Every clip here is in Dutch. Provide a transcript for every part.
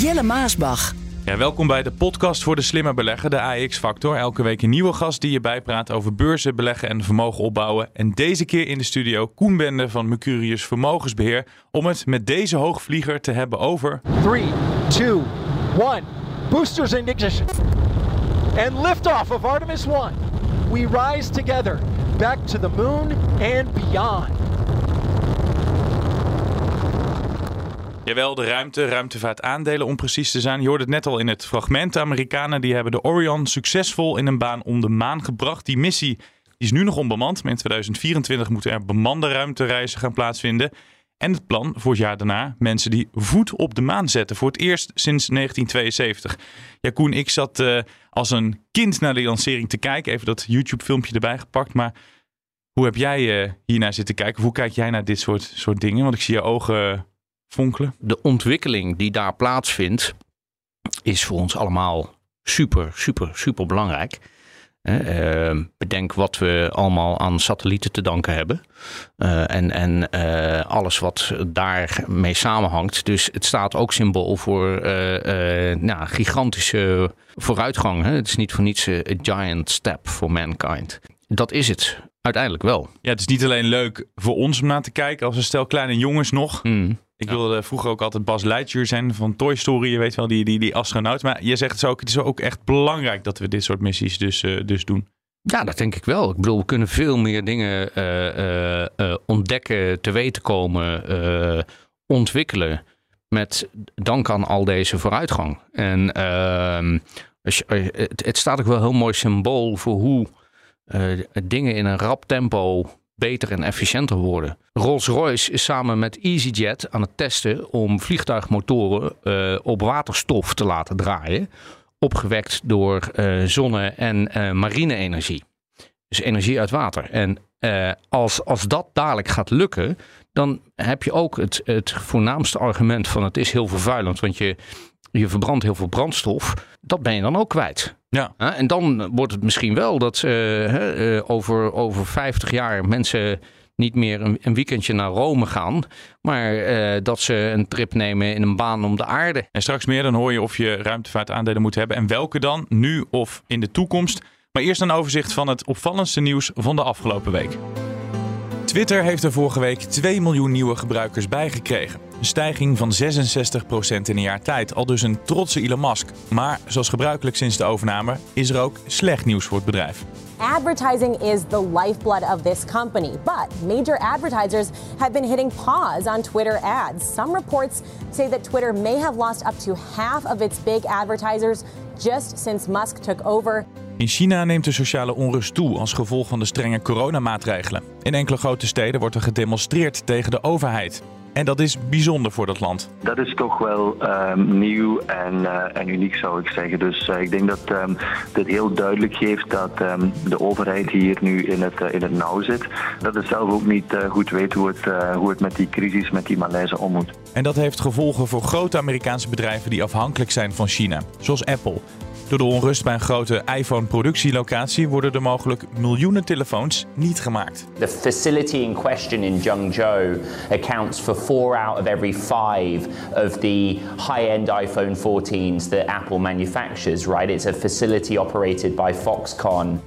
Jelle Maasbach. Ja, welkom bij de podcast voor de slimme belegger, de AX Factor. Elke week een nieuwe gast die je bijpraat over beurzen, beleggen en vermogen opbouwen. En deze keer in de studio Koen Bende van Mercurius Vermogensbeheer. Om het met deze hoogvlieger te hebben over... 3, 2, 1. Boosters in ignition. And liftoff of Artemis 1. We rise together back to the moon and beyond. Jawel, de ruimte, ruimtevaartaandelen om precies te zijn. Je hoorde het net al in het fragment. Amerikanen die hebben de Orion succesvol in een baan om de maan gebracht. Die missie is nu nog onbemand. Maar in 2024 moeten er bemande ruimtereizen gaan plaatsvinden. En het plan voor het jaar daarna, mensen die voet op de maan zetten. Voor het eerst sinds 1972. Ja, Koen, ik zat uh, als een kind naar de lancering te kijken. Even dat YouTube-filmpje erbij gepakt. Maar hoe heb jij uh, hiernaar zitten kijken? Hoe kijk jij naar dit soort, soort dingen? Want ik zie je ogen fonkelen. De ontwikkeling die daar plaatsvindt, is voor ons allemaal super, super, super belangrijk. Uh, bedenk wat we allemaal aan satellieten te danken hebben. Uh, en en uh, alles wat daarmee samenhangt. Dus het staat ook symbool voor nou, gigantische vooruitgang. Hè? Het is niet voor niets a giant step for mankind. Dat is het uiteindelijk wel. Ja, het is niet alleen leuk voor ons om naar te kijken als een stel kleine jongens nog. Mm. Ik wilde vroeger ook altijd Bas Lightyear zijn van Toy Story. Je weet wel, die, die, die astronaut. Maar je zegt het, zo ook, het is ook echt belangrijk dat we dit soort missies dus, uh, dus doen. Ja, dat denk ik wel. Ik bedoel, we kunnen veel meer dingen uh, uh, ontdekken, te weten komen, ontwikkelen. Met dank aan al deze vooruitgang. En ehm, het, het staat ook wel een heel mooi symbool voor hoe dingen in een rap tempo beter en efficiënter worden. Rolls-Royce is samen met EasyJet aan het testen om vliegtuigmotoren uh, op waterstof te laten draaien, opgewekt door uh, zonne- en uh, marine-energie. Dus energie uit water. En als, als dat dadelijk gaat lukken, dan heb je ook het, het voornaamste argument van het is heel vervuilend, want je, je verbrandt heel veel brandstof. Dat ben je dan ook kwijt. Ja. en dan wordt het misschien wel dat uh, over, over 50 jaar mensen niet meer een, een weekendje naar Rome gaan, maar uh, dat ze een trip nemen in een baan om de aarde. En straks meer, dan hoor je of je ruimtevaartaandelen moet hebben en welke dan, nu of in de toekomst. Maar eerst een overzicht van het opvallendste nieuws van de afgelopen week. Twitter heeft er vorige week 2 miljoen nieuwe gebruikers bijgekregen. Een stijging van 66% in een jaar tijd, al dus een trotse Elon Musk. Maar zoals gebruikelijk sinds de overname is er ook slecht nieuws voor het bedrijf. Advertising is the lifeblood of this company, but major advertisers have been hitting pause on Twitter ads. Some reports say that Twitter may have lost up to half of its big advertisers just since Musk took over. In China neemt de sociale onrust toe als gevolg van de strenge coronamaatregelen. In enkele grote steden wordt er gedemonstreerd tegen de overheid. En dat is bijzonder voor dat land. Dat is toch wel um, nieuw en, uh, en, uniek zou ik zeggen. Dus uh, ik denk dat um, dit heel duidelijk geeft dat um, de overheid hier nu in het, uh, in het nauw zit. Dat het zelf ook niet goed weet hoe het, hoe het met die crisis, met die malaise om moet. En dat heeft gevolgen voor grote Amerikaanse bedrijven die afhankelijk zijn van China, zoals Apple. Door de onrust bij een grote iPhone-productielocatie worden er mogelijk miljoenen telefoons niet gemaakt. The facility in question in Zhengzhou accounts for four out of every five of the high-end iPhone 14s that Apple manufactures. Right, it's a facility operated by Foxconn.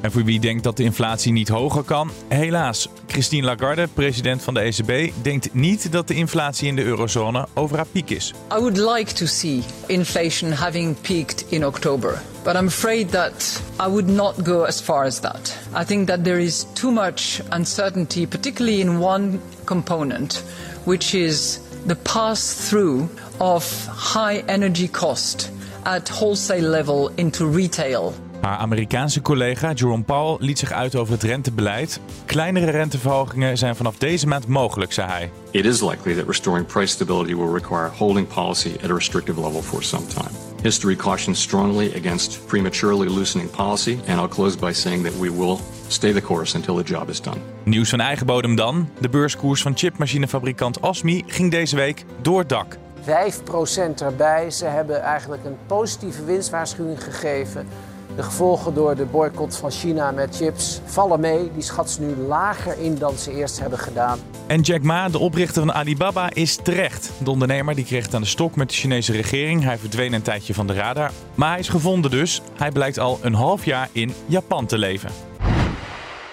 En voor wie denkt dat de inflatie niet hoger kan, helaas. Christine Lagarde, president van de ECB, denkt niet dat de inflatie in de eurozone over haar piek is. I would like to see inflation having peaked in October. But I'm afraid that I would not go as far as that. I think that there is too much uncertainty, particularly in one component, which is the pass through of high energy cost at wholesale level into retail. Haar Amerikaanse collega Jerome Powell liet zich uit over het rentebeleid. Kleinere renteverhogingen zijn vanaf deze maand mogelijk, zei hij. It is likely that restoring price stability will require holding policy at a restrictive level for some time. History cautions strongly against prematurely loosening policy, and I'll close by saying that we will stay the course until the job is done. Nieuws van eigen bodem dan. De beurskoers van chipmachinefabrikant Asmi ging deze week door het dak. 5% erbij. Ze hebben eigenlijk een positieve winstwaarschuwing gegeven. De gevolgen door de boycott van China met chips vallen mee. Die schat ze nu lager in dan ze eerst hebben gedaan. En Jack Ma, de oprichter van Alibaba, is terecht. De ondernemer die kreeg het aan de stok met de Chinese regering. Hij verdween een tijdje van de radar. Maar hij is gevonden dus. Hij blijkt al een half jaar in Japan te leven.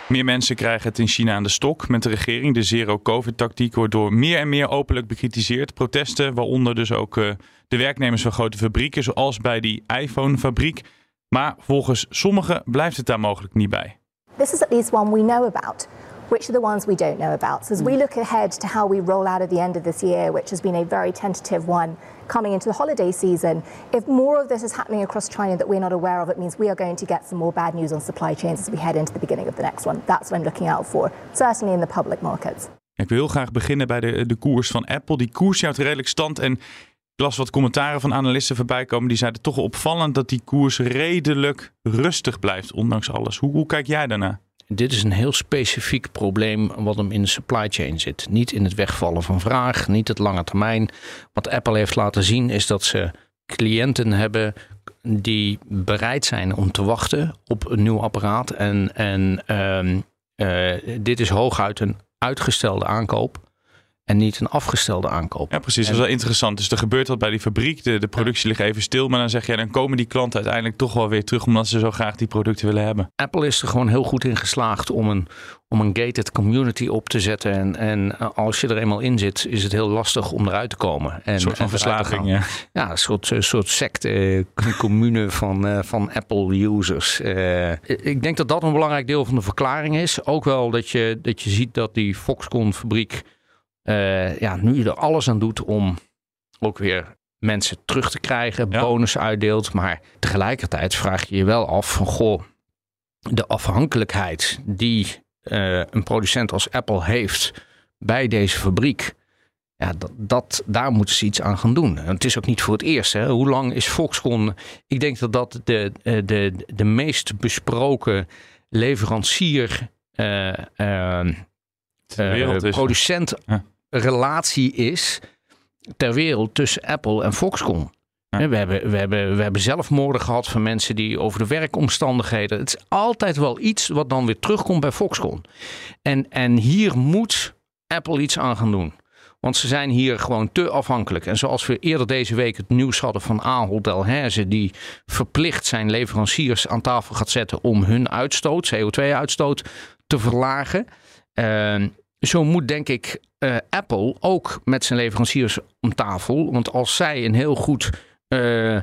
Meer mensen krijgen het in China aan de stok met de regering. De zero-covid-tactiek wordt door meer en meer openlijk bekritiseerd. Protesten, waaronder dus ook uh, de werknemers van grote fabrieken, zoals bij die iPhone-fabriek. Maar volgens sommigen blijft het daar mogelijk niet bij. This is at least one we know about. Which are the ones we don't know about? So as we look ahead to how we roll out at the end of this year, which has been a very tentative one coming into the holiday season, if more of this is happening across China that we're not aware of, it means we are going to get some more bad news on supply chains as we head into the beginning of the next one. That's what I'm looking out for, certainly in the public markets. Ik wil heel graag beginnen bij de, de koers van Apple. Die koers houdt redelijk stand en ik las wat commentaren van analisten voorbij komen. Die zeiden toch opvallend dat die koers redelijk rustig blijft, ondanks alles. Hoe, kijk jij daarna? Dit is een heel specifiek probleem wat hem in de supply chain zit. Niet in het wegvallen van vraag, niet het lange termijn. Wat Apple heeft laten zien is dat ze cliënten hebben die bereid zijn om te wachten op een nieuw apparaat. En, en uh, dit is hooguit een uitgestelde aankoop en niet een afgestelde aankoop. Ja, precies. Dat is wel interessant. Dus er gebeurt wat bij die fabriek. De, de productie ligt even stil. Maar dan zeg je, dan komen die klanten uiteindelijk toch wel weer terug. Omdat ze zo graag die producten willen hebben. Apple is er gewoon heel goed in geslaagd om een, om een gated community op te zetten. En, en als je er eenmaal in zit, is het heel lastig om eruit te komen. En, een soort van verslaving, ja. Ja, een soort, een soort secte, commune van, uh, van Apple-users. Uh, ik denk dat dat een belangrijk deel van de verklaring is. Ook wel dat je, dat je ziet dat die Foxconn-fabriek uh, ja, nu er alles aan doet om ook weer mensen terug te krijgen, ja. bonus uitdeelt. Maar tegelijkertijd vraag je je wel af van goh, de afhankelijkheid die uh, een producent als Apple heeft bij deze fabriek. Ja, dat, dat, daar moeten ze iets aan gaan doen. En het is ook niet voor het eerst. Hè. Hoe lang is Foxconn? Ik denk dat dat de, de, de meest besproken leverancier, uh, uh, producent ja relatie is ter wereld tussen Apple en Foxconn. Ja. We, hebben, we, hebben, we hebben zelfmoorden gehad van mensen die over de werkomstandigheden. Het is altijd wel iets wat dan weer terugkomt bij Foxconn. En, en hier moet Apple iets aan gaan doen. Want ze zijn hier gewoon te afhankelijk. En zoals we eerder deze week het nieuws hadden van Ahold Delhaize... die verplicht zijn leveranciers aan tafel gaat zetten... om hun uitstoot, CO2-uitstoot, te verlagen. Uh, zo moet denk ik uh, Apple ook met zijn leveranciers om tafel. Want als zij een heel goed uh, uh,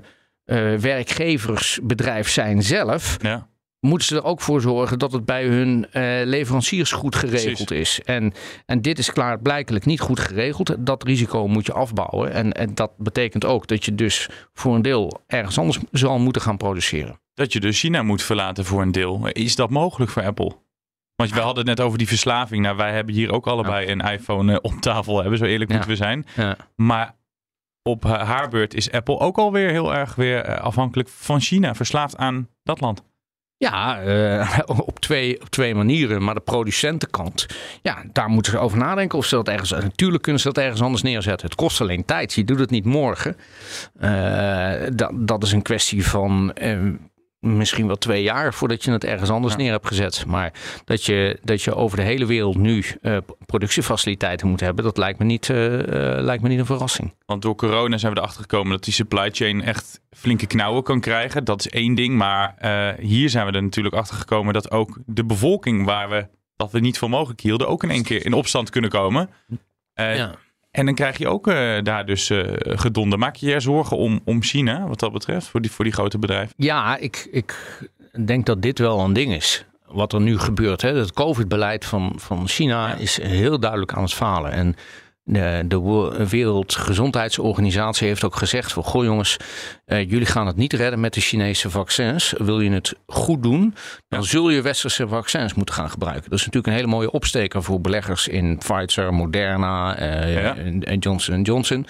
werkgeversbedrijf zijn zelf, ja. moeten ze er ook voor zorgen dat het bij hun leveranciers goed geregeld Precies. is. En, en dit is klaarblijkelijk niet goed geregeld. Dat risico moet je afbouwen. En, en dat betekent ook dat je dus voor een deel ergens anders zal moeten gaan produceren. Dat je dus China moet verlaten voor een deel. Is dat mogelijk voor Apple? Want we hadden het net over die verslaving. Nou, wij hebben hier ook allebei een iPhone uh, op tafel hebben. Zo eerlijk moeten we zijn. Maar op haar beurt is Apple ook alweer heel erg weer uh, afhankelijk van China. Verslaafd aan dat land. Ja, uh, op, twee, op twee manieren. Maar de producentenkant, ja, daar moeten ze over nadenken of ze dat ergens... Natuurlijk kunnen ze dat ergens anders neerzetten. Het kost alleen tijd. Je doet het niet morgen. Uh, dat, dat is een kwestie van misschien wel twee jaar voordat je het ergens anders neer hebt gezet. Maar dat je, dat je over de hele wereld nu uh, productiefaciliteiten moet hebben, dat lijkt me, niet, uh, uh, lijkt me niet een verrassing. Want door corona zijn we erachter gekomen dat die supply chain echt flinke knauwen kan krijgen. Dat is één ding. Maar hier zijn we er natuurlijk achter gekomen dat ook de bevolking waar we dat we niet voor mogelijk hielden, ook in één keer in opstand kunnen komen. ja. En dan krijg je ook uh, daar dus uh, gedonder. Maak je je zorgen om, om China wat dat betreft, voor die, voor die grote bedrijven? Ja, ik, ik denk dat dit wel een ding is. Wat er nu gebeurt. Hè. Het COVID-beleid van, van China is heel duidelijk aan het falen. En de, de Wo- Wereldgezondheidsorganisatie heeft ook gezegd: van, Goh, jongens, eh, jullie gaan het niet redden met de Chinese vaccins. Wil je het goed doen, dan zul je westerse vaccins moeten gaan gebruiken. Dat is natuurlijk een hele mooie opsteker voor beleggers in Pfizer, Moderna eh, Ja. en, Johnson Johnson.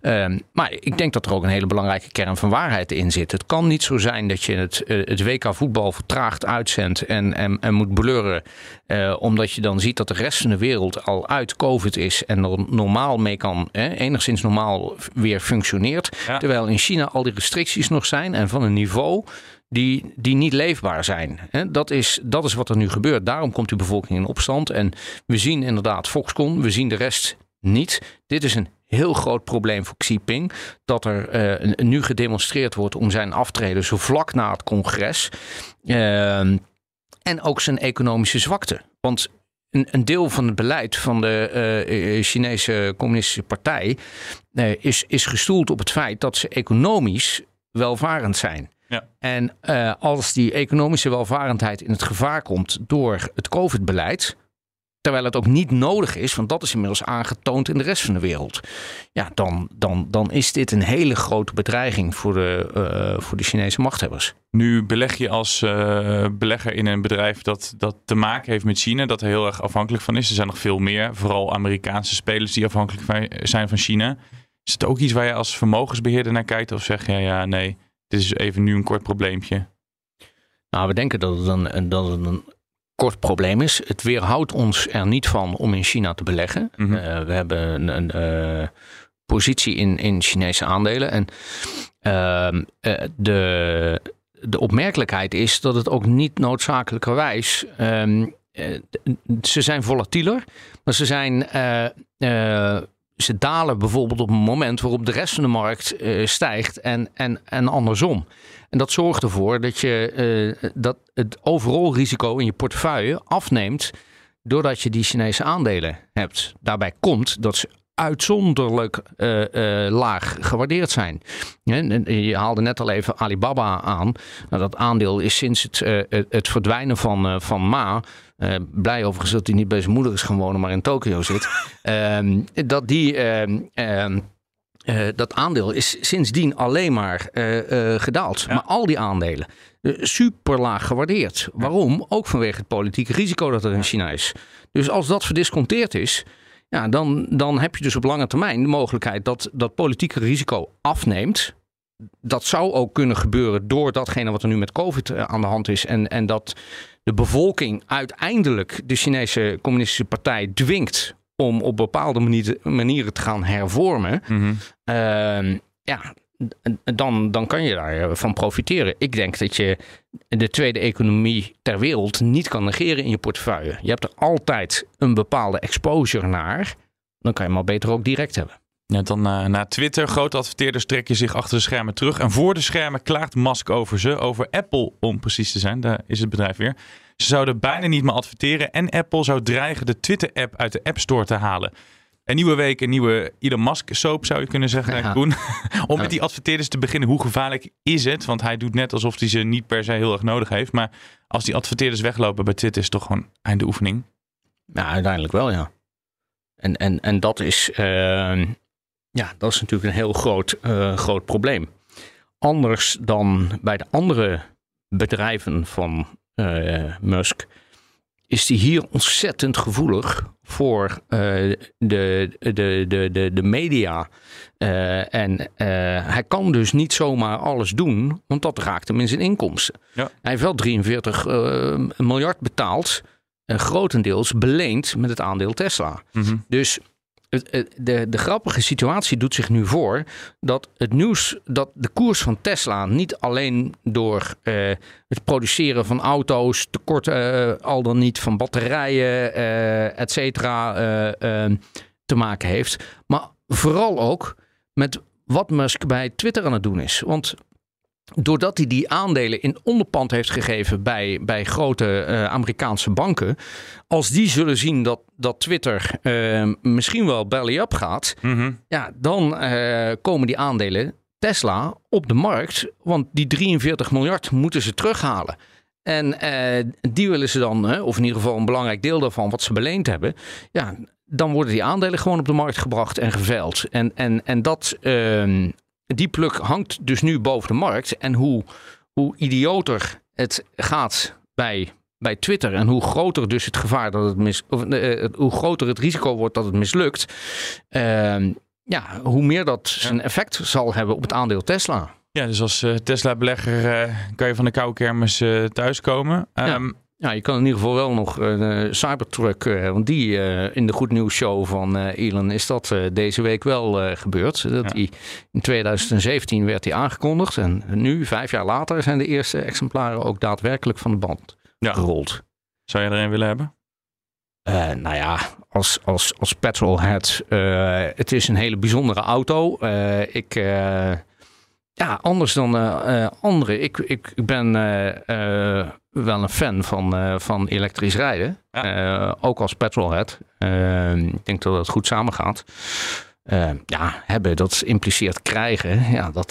Ehm, maar ik denk dat er ook een hele belangrijke kern van waarheid in zit. Het kan niet zo zijn dat je het, eh, het WK voetbal vertraagd uitzendt en, en, en moet blurren. eh, omdat je dan ziet dat de rest van de wereld al uit COVID is en er normaal mee kan, eh, enigszins normaal weer functioneert. Ja. Terwijl in China al die restricties nog zijn en van een niveau die, die niet leefbaar zijn. Hè, Dat, is, dat is wat er nu gebeurt. Daarom komt die bevolking in opstand. En we zien inderdaad Foxconn, we zien de rest niet. Dit is een heel groot probleem voor Xi Jinping. Dat er eh, nu gedemonstreerd wordt om zijn aftreden zo vlak na het congres. Ehm, en ook zijn economische zwakte. Want een, een deel van het beleid van de eh, eh, Chinese Communistische Partij eh, is, is gestoeld op het feit dat ze economisch welvarend zijn. Ja. En als die economische welvarendheid in het gevaar komt door het COVID-beleid, terwijl het ook niet nodig is, want dat is inmiddels aangetoond in de rest van de wereld, ja, dan, dan, dan is dit een hele grote bedreiging voor de, eh, voor de Chinese machthebbers. Nu beleg je als eh, belegger in een bedrijf dat, dat te maken heeft met China, dat er heel erg afhankelijk van is. Er zijn nog veel meer, vooral Amerikaanse spelers die afhankelijk van- zijn van China. Is het ook iets waar je als vermogensbeheerder naar kijkt of zeg je ja, nee, dit is even nu een kort probleempje? Nou, we denken dat het een- dat het een kort probleem is. Het weerhoudt ons er niet van om in China te beleggen. Mhm. Eh, we hebben een, een eh, positie in, in Chinese aandelen. En eh, de, de opmerkelijkheid is dat het ook niet noodzakelijkerwijs. ehm, eh, ze zijn volatieler, maar ze zijn. Ze dalen bijvoorbeeld op een moment waarop de rest van de markt eh, stijgt en, en, en andersom. En dat zorgt ervoor dat, je, eh, dat het overal risico in je portefeuille afneemt doordat je die Chinese aandelen hebt. Daarbij komt dat ze uitzonderlijk eh, eh, laag gewaardeerd zijn. Je haalde net al even Alibaba aan. Nou, dat aandeel is sinds het, eh, het- verdwijnen van, van Ma. blij overigens dat hij niet bij zijn moeder is gaan wonen, maar in Tokio zit. Ehm, dat die. ehm, ehm, eh, dat aandeel is sindsdien alleen maar gedaald. Maar al die aandelen super laag gewaardeerd. Waarom? Ook vanwege het politieke risico dat er in China is. Dus als dat verdisconteerd is, ja, dan, dan heb je dus op lange termijn de mogelijkheid dat dat politieke risico afneemt. Dat zou ook kunnen gebeuren door datgene wat er nu met COVID eh, aan de hand is. En, en dat de bevolking uiteindelijk de Chinese Communistische Partij dwingt om op bepaalde manier- manieren te gaan hervormen. Ehm, ja, dan, dan kan je daarvan profiteren. Ik denk dat je de tweede economie ter wereld niet kan negeren in je portefeuille. Je hebt er altijd een bepaalde exposure naar. Dan kan je maar beter ook direct hebben. Ja, dan eh, naar Twitter. Grote adverteerders trekken zich achter de schermen terug. En voor de schermen klaagt Musk over ze. Over Apple, om precies te zijn. Daar is het bedrijf weer. Ze zouden bijna niet meer adverteren. En Apple zou dreigen de Twitter-app uit de App Store te halen. Een nieuwe week, een nieuwe Elon Musk-soap zou je kunnen zeggen, Ja. Koen. Om met die adverteerders te beginnen, hoe gevaarlijk is het? Want hij doet net alsof hij ze niet per se heel erg nodig heeft. Maar als die adverteerders weglopen bij Twitter, is het toch gewoon einde oefening. Ja, uiteindelijk wel, ja. En, en, en dat, is, eh, ja, dat is natuurlijk een heel groot, eh, groot probleem. Anders dan bij de andere bedrijven van eh, Musk is die hier ontzettend gevoelig voor eh, de, de, de, de, de media. Eh, en eh, hij kan dus niet zomaar alles doen, want dat raakt hem in zijn inkomsten. Ja. Hij heeft wel 43 eh, miljard betaald, eh, grotendeels beleend met het aandeel Tesla. Dus de, de grappige situatie doet zich nu voor dat het nieuws dat de koers van Tesla niet alleen door eh, het produceren van auto's, tekort eh, al dan niet van batterijen, eh et cetera, eh, eh, te maken heeft, maar vooral ook met wat Musk bij Twitter aan het doen is. Want doordat hij die aandelen in onderpand heeft gegeven bij, bij grote eh, Amerikaanse banken, als die zullen zien dat, dat Twitter eh, misschien wel belly-up gaat, ja, dan eh, komen die aandelen Tesla op de markt, want die 43 miljard moeten ze terughalen. En die willen ze dan, of in ieder geval een belangrijk deel daarvan wat ze beleend hebben, ja, dan worden die aandelen gewoon op de markt gebracht en geveild. En, en, en dat, ehm, die pluk hangt dus nu boven de markt. En hoe, hoe idioter het gaat bij, bij Twitter en hoe groter dus het gevaar dat het mis, of, eh, hoe groter het risico wordt dat het mislukt, ehm, ja, hoe meer dat zijn effect zal hebben op het aandeel Tesla. Ja, dus als eh, Tesla-belegger eh, kan je van de koude kermis eh, thuiskomen. Ehm, Ja, je kan in ieder geval wel nog eh, Cybertruck, eh, want die eh, in de Goed Nieuws Show van Elon is dat deze week wel gebeurd. Dat die, in 2017 werd die aangekondigd en nu, vijf jaar later, zijn de eerste exemplaren ook daadwerkelijk van de band gerold. Zou je er een willen hebben? Nou ja, als, als, als petrolhead, het is een hele bijzondere auto. Ik, ja, anders dan eh, eh, anderen. Ik, ik, ik ben eh, wel een fan van, van elektrisch rijden. Ook als petrolhead. Eh, ik denk dat dat goed samengaat. Eh, ja, hebben, dat impliceert krijgen. Ja, dat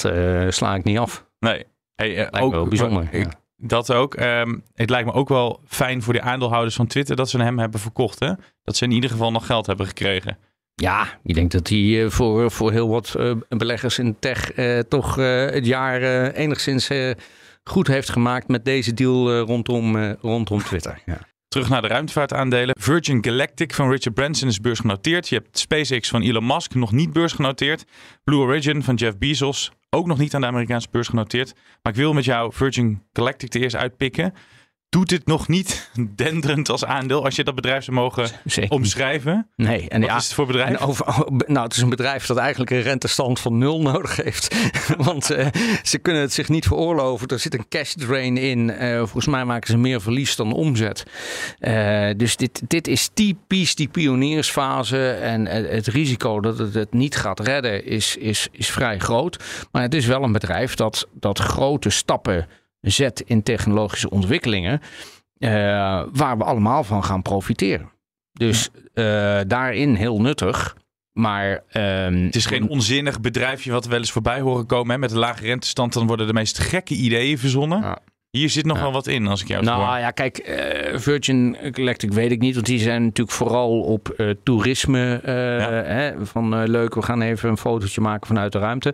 sla ik niet af. Nee. Hey, Lijkt ook me wel bijzonder, ik- Dat ook. Ehm, het lijkt me ook wel fijn voor de aandeelhouders van Twitter dat ze hem hebben verkocht. Hè? Dat ze in ieder geval nog geld hebben gekregen. Ja, ik denk dat hij eh, voor, voor heel wat eh, beleggers in tech eh, toch het jaar enigszins goed heeft gemaakt met deze deal rondom, rondom Twitter. Ja. Terug naar de ruimtevaartaandelen. Virgin Galactic van Richard Branson is beursgenoteerd. Je hebt SpaceX van Elon Musk nog niet beursgenoteerd. Blue Origin van Jeff Bezos ook nog niet aan de Amerikaanse beurs genoteerd. Maar ik wil met jou Virgin Galactic er eerst uitpikken. Doet dit nog niet denderend als aandeel als je dat bedrijf zou mogen omschrijven? Nee, en Wat ja, is het voor bedrijf? En over, nou, het is een bedrijf dat eigenlijk een rentestand van nul nodig heeft. Want eh, ze kunnen het zich niet veroorloven. Er zit een cash drain in. Eh, volgens mij maken ze meer verlies dan omzet. Eh, dus dit, dit is typisch die pioniersfase. En het risico dat het het niet gaat redden is, is, is vrij groot. Maar het is wel een bedrijf dat, dat grote stappen zet in technologische ontwikkelingen. eh, waar we allemaal van gaan profiteren. Dus eh, daarin heel nuttig. Maar ehm, Het is geen onzinnig bedrijfje wat we wel eens voorbij horen komen. Hè? Met een lage rentestand dan worden de meest gekke ideeën verzonnen. Hier zit nog wel wat in als ik jou Nou hoor. ja, kijk, eh, Virgin Galactic weet ik niet, want die zijn natuurlijk vooral op toerisme. hè, van leuk, we gaan even een fotootje maken vanuit de ruimte.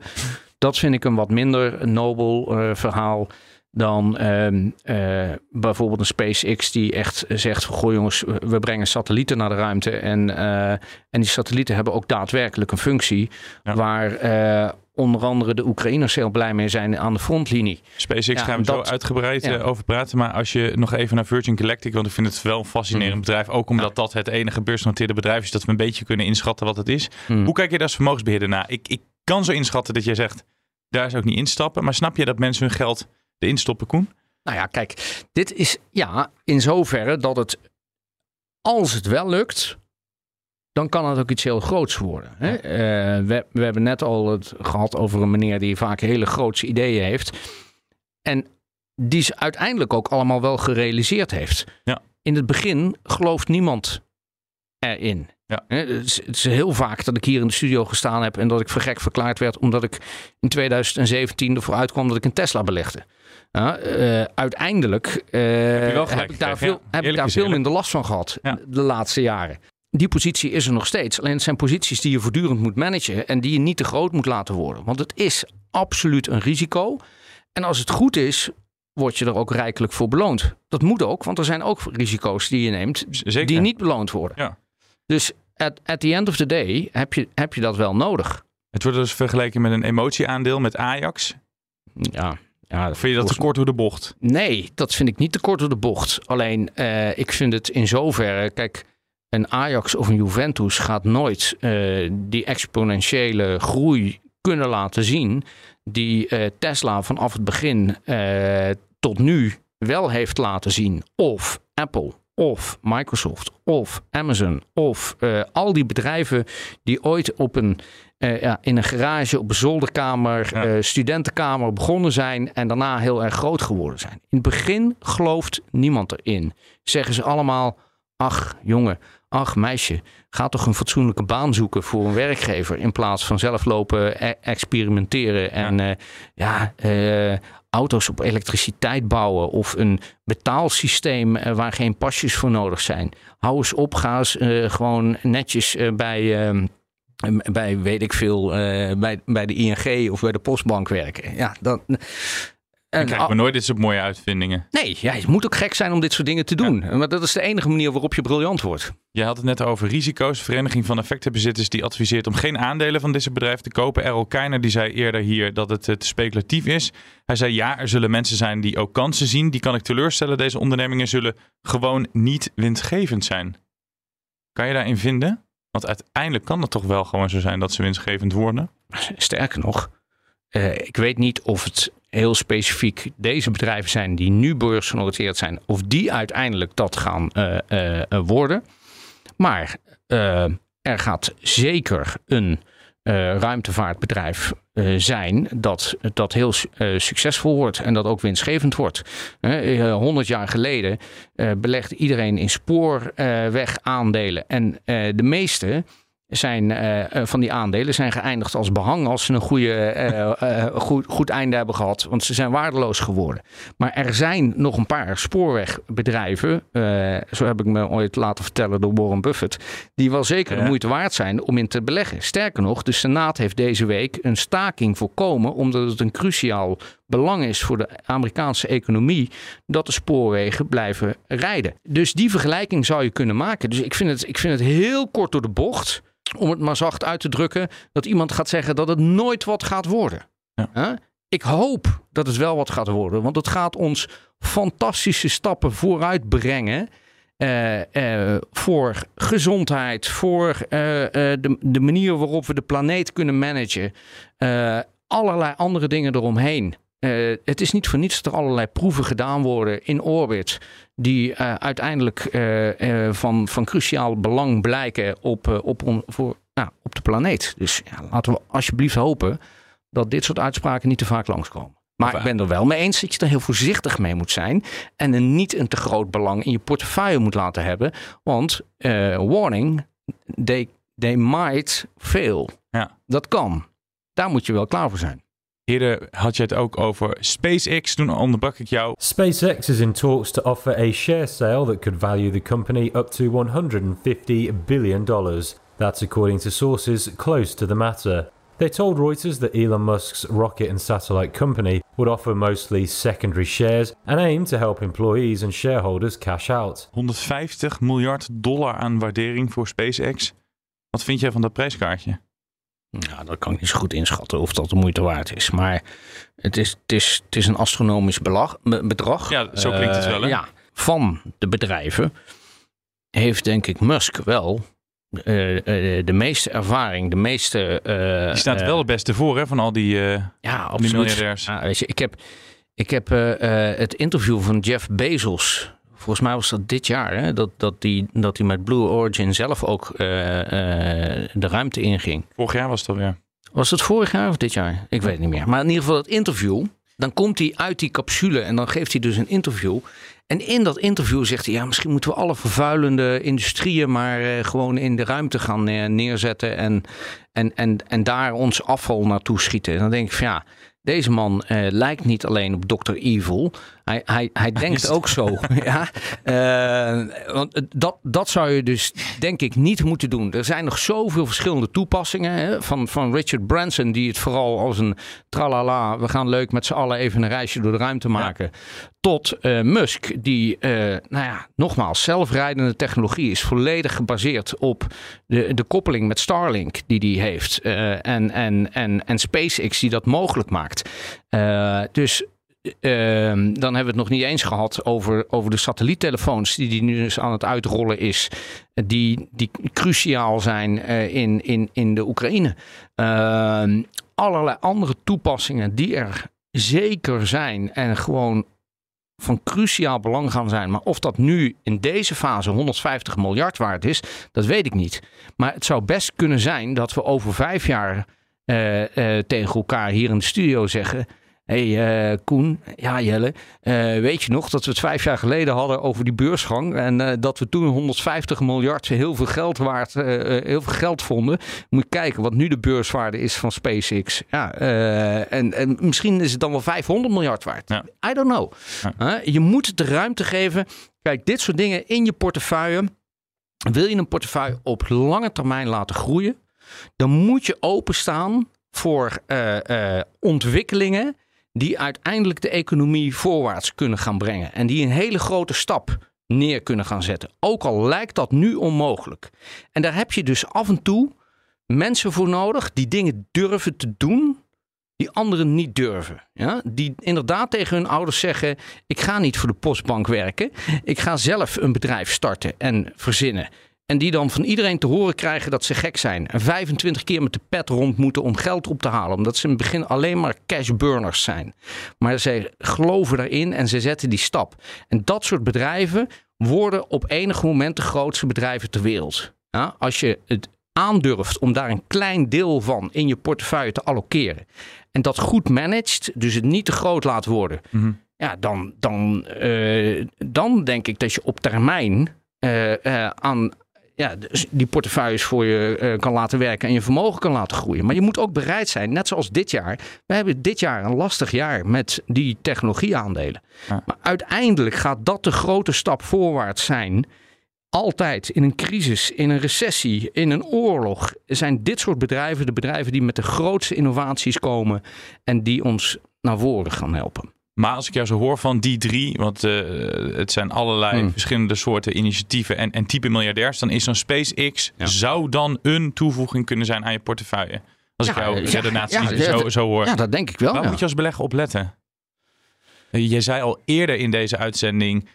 Dat vind ik een wat minder nobel verhaal dan ehm, eh, bijvoorbeeld een SpaceX die echt zegt goh jongens, we brengen satellieten naar de ruimte en, eh, en die satellieten hebben ook daadwerkelijk een functie waar eh, onder andere de Oekraïners heel blij mee zijn aan de frontlinie. SpaceX Ja, gaan we dat- zo uitgebreid ja. over praten. Maar als je nog even naar Virgin Galactic, want ik vind het wel een fascinerend Mm. bedrijf. Ook omdat dat het enige beursgenoteerde bedrijf is dat we een beetje kunnen inschatten wat het is. Mm. Hoe kijk je daar als vermogensbeheerder naar? Ik, ik kan zo inschatten dat jij zegt, daar zou ik niet instappen. Maar snap je dat mensen hun geld erin stoppen, Koen? Nou ja, kijk, dit is ja in zoverre dat het, als het wel lukt, dan kan het ook iets heel groots worden. Hè? Eh, we, we hebben net al het gehad over een meneer die vaak hele grootse ideeën heeft. En die ze uiteindelijk ook allemaal wel gerealiseerd heeft. Ja. In het begin gelooft niemand erin. Ja. Het, is, het is heel vaak dat ik hier in de studio gestaan heb en dat ik vergek verklaard werd omdat ik in 2017 ervoor uitkwam dat ik een Tesla belegde. Ja, eh, uiteindelijk eh, heb ik daar veel, heb ik daar veel minder last van gehad de laatste jaren. Die positie is er nog steeds. Alleen het zijn posities die je voortdurend moet managen en die je niet te groot moet laten worden. Want het is absoluut een risico. En als het goed is, word je er ook rijkelijk voor beloond. Dat moet ook, want er zijn ook risico's die je neemt die niet beloond worden. Ja. Dus at, at the end of the day heb je, heb je dat wel nodig. Het wordt dus vergeleken met een emotieaandeel met Ajax. Ja. ja vind je dat te kort door de bocht? Nee, dat vind ik niet te kort door de bocht. Alleen, eh, ik vind het in zoverre... Kijk, een Ajax of een Juventus gaat nooit eh, die exponentiële groei kunnen laten zien... die eh, Tesla vanaf het begin tot nu wel heeft laten zien. Of Apple, of Microsoft, of Amazon, of eh, al die bedrijven die ooit op een, eh, ja, in een garage, op een zolderkamer, eh, studentenkamer begonnen zijn en daarna heel erg groot geworden zijn. In het begin gelooft niemand erin. Zeggen ze allemaal, ach jongen, ach meisje, ga toch een fatsoenlijke baan zoeken voor een werkgever. In plaats van zelf lopen e- experimenteren en ja, ja uh, auto's op elektriciteit bouwen of een betaalsysteem uh, waar geen pasjes voor nodig zijn. Hou eens op, ga eens gewoon netjes bij ehm, bij weet ik veel, bij, bij de ING of bij de postbank werken. Ja, dan, en krijgen we nooit dit soort mooie uitvindingen. Nee, ja, het moet ook gek zijn om dit soort dingen te doen. Maar dat is de enige manier waarop je briljant wordt. Je had het net over risico's. Vereniging van Effectenbezitters die adviseert om geen aandelen van deze bedrijven te kopen. Errol Keiner die zei eerder hier dat het te speculatief is. Hij zei ja, er zullen mensen zijn die ook kansen zien. Die kan ik teleurstellen. Deze ondernemingen zullen gewoon niet winstgevend zijn. Kan je daarin vinden? Want uiteindelijk kan het toch wel gewoon zo zijn dat ze winstgevend worden? Sterker nog, uh, ik weet niet of het heel specifiek deze bedrijven zijn die nu beursgenoteerd zijn, of die uiteindelijk dat gaan uh, uh, worden. Maar er gaat zeker een ruimtevaartbedrijf zijn dat, dat heel succesvol wordt en dat ook winstgevend wordt. 100 jaar geleden belegde iedereen in spoorweg aandelen en de meeste zijn, uh, van die aandelen zijn geëindigd als behang als ze een goede, uh, goed, goed einde hebben gehad. Want ze zijn waardeloos geworden. Maar er zijn nog een paar spoorwegbedrijven, zo heb ik me ooit laten vertellen door Warren Buffett, die wel zeker de moeite waard zijn om in te beleggen. Sterker nog, de Senaat heeft deze week een staking voorkomen omdat het een cruciaal belang is voor de Amerikaanse economie dat de spoorwegen blijven rijden. Dus die vergelijking zou je kunnen maken. Dus ik vind het, ik vind het heel kort door de bocht om het maar zacht uit te drukken, dat iemand gaat zeggen dat het nooit wat gaat worden. Ja. Ik hoop dat het wel wat gaat worden, want het gaat ons fantastische stappen vooruit brengen. Uh, uh, voor gezondheid, voor uh, de, de, manier waarop we de planeet kunnen managen. allerlei andere dingen eromheen. Uh, het is niet voor niets dat er allerlei proeven gedaan worden in orbit. die uh, uiteindelijk uh, van, van cruciaal belang blijken op, op, on, voor, nou, op de planeet. Dus ja, laten we alsjeblieft hopen dat dit soort uitspraken niet te vaak langskomen. Maar ik ben er wel mee eens dat je er heel voorzichtig mee moet zijn. En er niet een te groot belang in je portefeuille moet laten hebben. Want, warning, they, they might fail. Ja. Dat kan. Daar moet je wel klaar voor zijn. Eerder had je het ook over SpaceX. Toen onderbrak ik jou. SpaceX is in talks to offer a share sale that could value the company up to 150 billion dollars. That's according to sources close to the matter. They told Reuters that Elon Musk's rocket and satellite company would offer mostly secondary shares and aim to help employees and shareholders cash out. 150 miljard dollar aan waardering voor SpaceX. Wat vind jij van dat prijskaartje? Ja, dat kan ik niet zo goed inschatten of dat de moeite waard is. Maar het is, het is, het is een astronomisch belag, bedrag. Ja, zo klinkt het wel. Hè? Uh, ja, van de bedrijven heeft denk ik Musk wel uh, uh, de meeste ervaring, de meeste... die staat wel het beste voor hè, van al die, ja, absoluut. die miljardairs. Ja, weet je, ik heb, ik heb het interview van Jeff Bezos volgens mij was dat dit jaar, hè, dat, dat, die, dat die met Blue Origin zelf ook uh, uh, de ruimte inging. Vorig jaar was het alweer. Was het vorig jaar of dit jaar? Ik weet het niet meer. Maar in ieder geval het interview. Dan komt hij uit die capsule en dan geeft hij dus een interview. En in dat interview zegt hij: ja, misschien moeten we alle vervuilende industrieën maar uh, gewoon in de ruimte gaan neerzetten. En, en, en, en daar ons afval naartoe schieten. En dan denk ik van ja deze man uh, lijkt niet alleen op Dr. Evil. Hij, hij, hij denkt ook zo. ja? Uh, want dat, dat zou je dus denk ik niet moeten doen. Er zijn nog zoveel verschillende toepassingen. Hè? Van, van Richard Branson, die het vooral als een tralala. We gaan leuk met z'n allen even een reisje door de ruimte maken. Ja. Tot uh, Musk, die, nou ja, nogmaals, zelfrijdende technologie is volledig gebaseerd op de, de koppeling met Starlink die die heeft. en, en, en, en SpaceX die dat mogelijk maakt. Dus Uh, dan hebben we het nog niet eens gehad over, over de satelliettelefoons die, die nu dus aan het uitrollen is. Die, die cruciaal zijn uh, in, in, in de Oekraïne. Uh, allerlei andere toepassingen die er zeker zijn en gewoon van cruciaal belang gaan zijn. Maar of dat nu in deze fase 150 miljard waard is, dat weet ik niet. Maar het zou best kunnen zijn dat we over vijf jaar eh, tegen elkaar hier in de studio zeggen hey, uh, Koen, ja Jelle, weet je nog dat we het vijf jaar geleden hadden over die beursgang en dat we toen 150 miljard heel veel geld waard, heel veel geld vonden. Moet je kijken wat nu de beurswaarde is van SpaceX. Ja, en, en, misschien is het dan wel 500 miljard waard. Ja. I don't know. Ja. je moet het de ruimte geven. Kijk, dit soort dingen in je portefeuille. Wil je een portefeuille op lange termijn laten groeien, dan moet je openstaan voor ontwikkelingen die uiteindelijk de economie voorwaarts kunnen gaan brengen. En die een hele grote stap neer kunnen gaan zetten. Ook al lijkt dat nu onmogelijk. En daar heb je dus af en toe mensen voor nodig die dingen durven te doen die anderen niet durven. Ja? Die inderdaad tegen hun ouders zeggen: Ik ga niet voor de postbank werken. Ik ga zelf een bedrijf starten en verzinnen. En die dan van iedereen te horen krijgen dat ze gek zijn. En 25 keer met de pet rond moeten om geld op te halen. Omdat ze in het begin alleen maar cashburners zijn. Maar ze geloven erin en ze zetten die stap. En dat soort bedrijven worden op enig moment de grootste bedrijven ter wereld. Ja, als je het aandurft om daar een klein deel van in je portefeuille te allokeren. En dat goed managt, dus het niet te groot laat worden. Mhm. Ja, dan, dan, uh, dan denk ik dat je op termijn uh, uh, aan, ja, dus die portefeuilles voor je uh, kan laten werken en je vermogen kan laten groeien. Maar je moet ook bereid zijn, net zoals dit jaar. We hebben dit jaar een lastig jaar met die technologieaandelen. Ja. Maar uiteindelijk gaat dat de grote stap voorwaarts zijn. Altijd in een crisis, in een recessie, in een oorlog zijn dit soort bedrijven de bedrijven die met de grootste innovaties komen en die ons naar voren gaan helpen. Maar als ik jou zo hoor van die drie, want uh, het zijn allerlei Hmm. verschillende soorten initiatieven en, en type miljardairs, dan is zo'n SpaceX Ja. zou dan een toevoeging kunnen zijn aan je portefeuille. Als ik Ja, ja, redenatie ja, zo, zo hoor. Ja, dat denk ik wel. Waar ja. moet je als belegger op letten? Eh, Je zei al eerder in deze uitzending,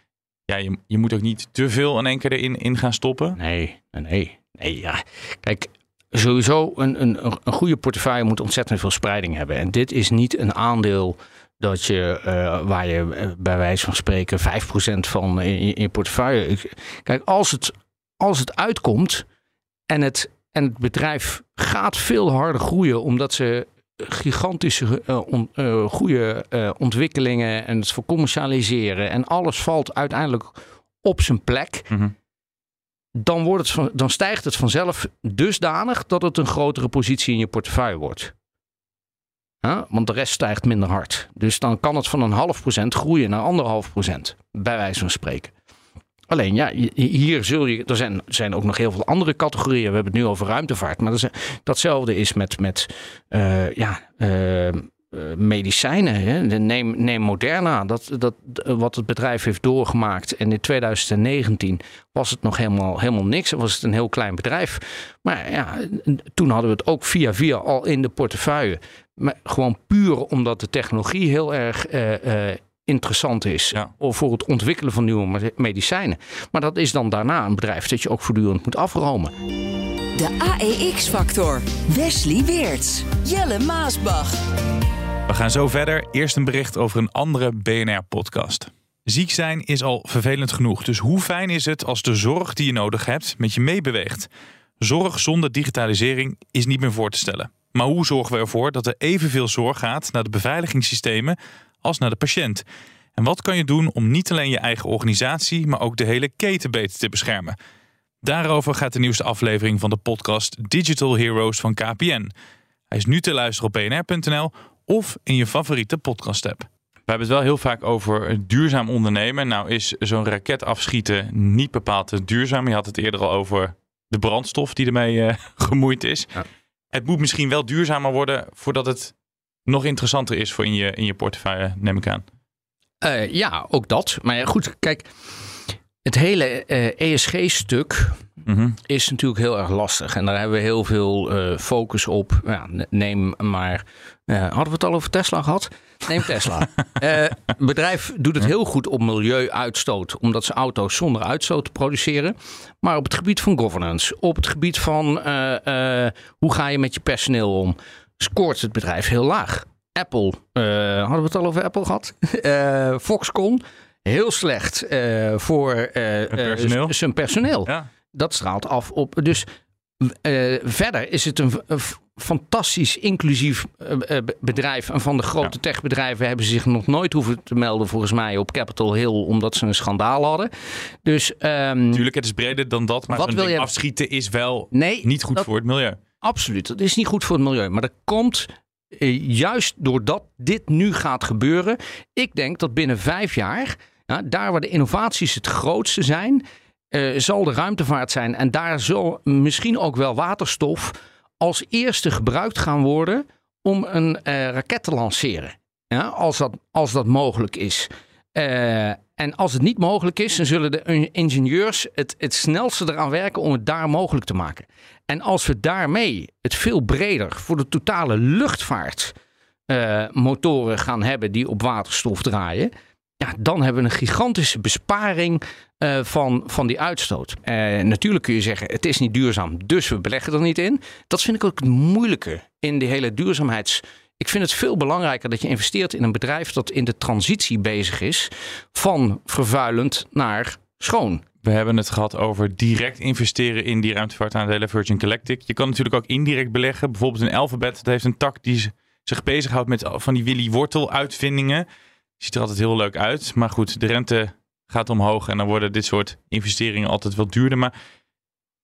ja, je, je moet ook niet te veel in één keer erin in gaan stoppen. Nee, nee, nee. Ja. Kijk, sowieso een, een, een goede portefeuille moet ontzettend veel spreiding hebben. En dit is niet een aandeel dat je, eh, waar je eh, bij wijze van spreken 5% van in, je- in portefeuille. Kijk, als het, als het uitkomt en het, en het bedrijf gaat veel harder groeien omdat ze gigantische eh, on- goede ontwikkelingen en het voor commercialiseren en alles valt uiteindelijk op zijn plek Mhm. dan, wordt het van, dan stijgt het vanzelf dusdanig dat het een grotere positie in je portefeuille wordt. Want de rest stijgt minder hard. Dus dan kan het van een half procent groeien naar anderhalf procent, bij wijze van spreken. Alleen ja, hi- hier zul je. Er zijn, zijn ook nog heel veel andere categorieën. We hebben het nu over ruimtevaart. Maar datzelfde is met, met eh, ja, eh, eh, medicijnen. Hè. Neem, neem Moderna. Dat, dat, wat het bedrijf heeft doorgemaakt. En in 2019 was het nog helemaal, helemaal niks. Was het een heel klein bedrijf. Maar ja, toen hadden we het ook via via al in de portefeuille. Maar gewoon puur omdat de technologie heel erg eh, eh, interessant is. Ja. Of voor het ontwikkelen van nieuwe me- medicijnen. Maar dat is dan daarna een bedrijf dat je ook voortdurend moet afromen. De AEX-factor. Wesley Weerts. Jelle Maasbach. We gaan zo verder. Eerst een bericht over een andere BNR-podcast. Ziek zijn is al vervelend genoeg. Dus hoe fijn is het als de zorg die je nodig hebt met je meebeweegt? Zorg zonder digitalisering is niet meer voor te stellen. Maar hoe zorgen we ervoor dat er evenveel zorg gaat naar de beveiligingssystemen als naar de patiënt? En wat kan je doen om niet alleen je eigen organisatie, maar ook de hele keten beter te beschermen? Daarover gaat de nieuwste aflevering van de podcast Digital Heroes van KPN. Hij is nu te luisteren op bnr.nl of in je favoriete podcast-app. We hebben het wel heel vaak over duurzaam ondernemen. Nou is zo'n raket afschieten niet bepaald duurzaam. Je had het eerder al over de brandstof die ermee eh, gemoeid is. Ja. Het moet misschien wel duurzamer worden voordat het nog interessanter is voor in je, in je portefeuille, neem ik aan. Eh, ja, ook dat. Maar ja, goed, kijk. Het hele eh, ESG-stuk Mhm. is natuurlijk heel erg lastig. En daar hebben we heel veel eh, focus op. Ja, neem maar. hadden we het al over Tesla gehad? Neem Tesla. Het bedrijf doet het heel goed op milieuuitstoot, omdat ze auto's zonder uitstoot produceren. Maar op het gebied van governance, op het gebied van eh, eh, hoe ga je met je personeel om, scoort het bedrijf heel laag. Apple, hadden we het al over Apple gehad? Eh, Foxconn, heel slecht voor personeel. zijn personeel Ja. dat straalt af op. Dus verder is het een fantastisch inclusief uh, bedrijf. En van de grote ja. techbedrijven hebben ze zich nog nooit hoeven te melden, volgens mij, op Capitol Hill, omdat ze een schandaal hadden. Dus, um, Tuurlijk, het is breder dan dat, maar wat wil je... afschieten is wel nee, niet goed voor het milieu. Absoluut, dat is niet goed voor het milieu. Maar dat komt juist doordat dit nu gaat gebeuren. Ik denk dat binnen vijf jaar, ja, daar waar de innovaties het grootste zijn, uh, zal de ruimtevaart zijn. En daar zal misschien ook wel waterstof als eerste gebruikt gaan worden om een uh, raket te lanceren. Ja, als, dat, als dat mogelijk is. Uh, en als het niet mogelijk is, dan zullen de ingenieurs het, het snelste eraan werken om het daar mogelijk te maken. En als we daarmee het veel breder voor de totale luchtvaart uh, motoren gaan hebben die op waterstof draaien, ja, dan hebben we een gigantische besparing uh, van, van die uitstoot. Uh, natuurlijk kun je zeggen, het is niet duurzaam, dus we beleggen er niet in. Dat vind ik ook het moeilijke in die hele duurzaamheids... Ik vind het veel belangrijker dat je investeert in een bedrijf dat in de transitie bezig is van vervuilend naar schoon. We hebben het gehad over direct investeren in die ruimtevaartaandelen Virgin Galactic. Je kan natuurlijk ook indirect beleggen. Bijvoorbeeld een Alphabet, dat heeft een tak die zich bezighoudt met van die Willy Wortel uitvindingen. Ziet er altijd heel leuk uit. Maar goed, de rente gaat omhoog en dan worden dit soort investeringen altijd wat duurder. Maar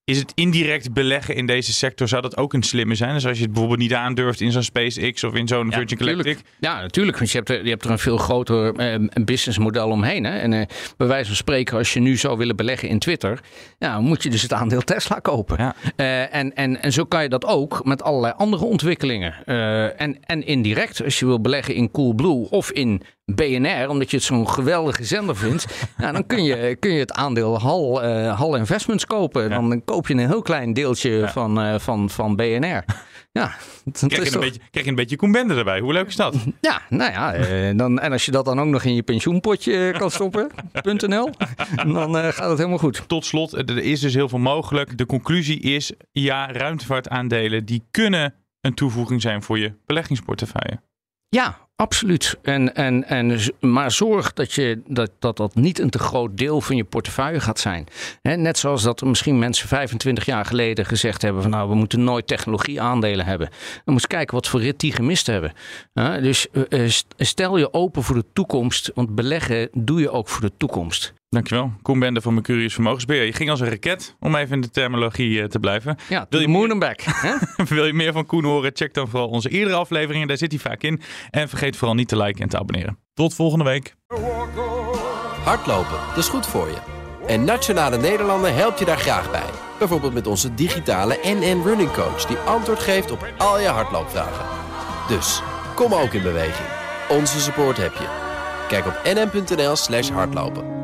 is het indirect beleggen in deze sector, zou dat ook een slimme zijn? Dus als je het bijvoorbeeld niet aandurft in zo'n SpaceX of in zo'n ja, Virgin Galactic? Ja, natuurlijk. Want je hebt er, je hebt er een veel groter eh, businessmodel omheen. Hè? En eh, bij wijze van spreken, als je nu zou willen beleggen in Twitter, ja, moet je dus het aandeel Tesla kopen. Ja. Uh, en, en, en zo kan je dat ook met allerlei andere ontwikkelingen. Uh, en, en indirect, als je wil beleggen in Coolblue of in BNR, omdat je het zo'n geweldige zender vindt, ja, dan kun je, kun je het aandeel Hal, Hal Investments kopen. Dan koop je een heel klein deeltje van, uh, van, van BNR. Ja, krijg, je een beetje, krijg je een beetje Koembende erbij. Hoe leuk is dat? Ja, nou ja. Uh, dan, en als je dat dan ook nog in je pensioenpotje kan stoppen, .nl, dan gaat het helemaal goed. Tot slot, er is dus heel veel mogelijk. De conclusie is, ja, ruimtevaartaandelen die kunnen een toevoeging zijn voor je beleggingsportefeuille. Ja, absoluut. En, en, en, maar zorg dat, je, dat, dat dat niet een te groot deel van je portefeuille gaat zijn. net zoals dat misschien mensen 25 jaar geleden gezegd hebben: van nou, we moeten nooit technologie aandelen hebben. Dan moet je kijken wat voor rit die gemist hebben. dus uh, stel je open voor de toekomst, want beleggen doe je ook voor de toekomst. Dankjewel. Koen Bende van Mercurius Vermogensbeheer. Je ging als een raket, om even in de terminologie uh, te blijven. Ja, wil je moon and back. wil je meer van Koen horen? Check dan vooral onze eerdere afleveringen. Daar zit hij vaak in. En vergeet vooral niet te liken en te abonneren. Tot volgende week. Hardlopen, dat is goed voor je. En Nationale Nederlanden helpt je daar graag bij. Bijvoorbeeld met onze digitale NN Running Coach... die antwoord geeft op al je hardloopvragen. Dus, kom ook in beweging. Onze support heb je. Kijk op nn.nl slash hardlopen.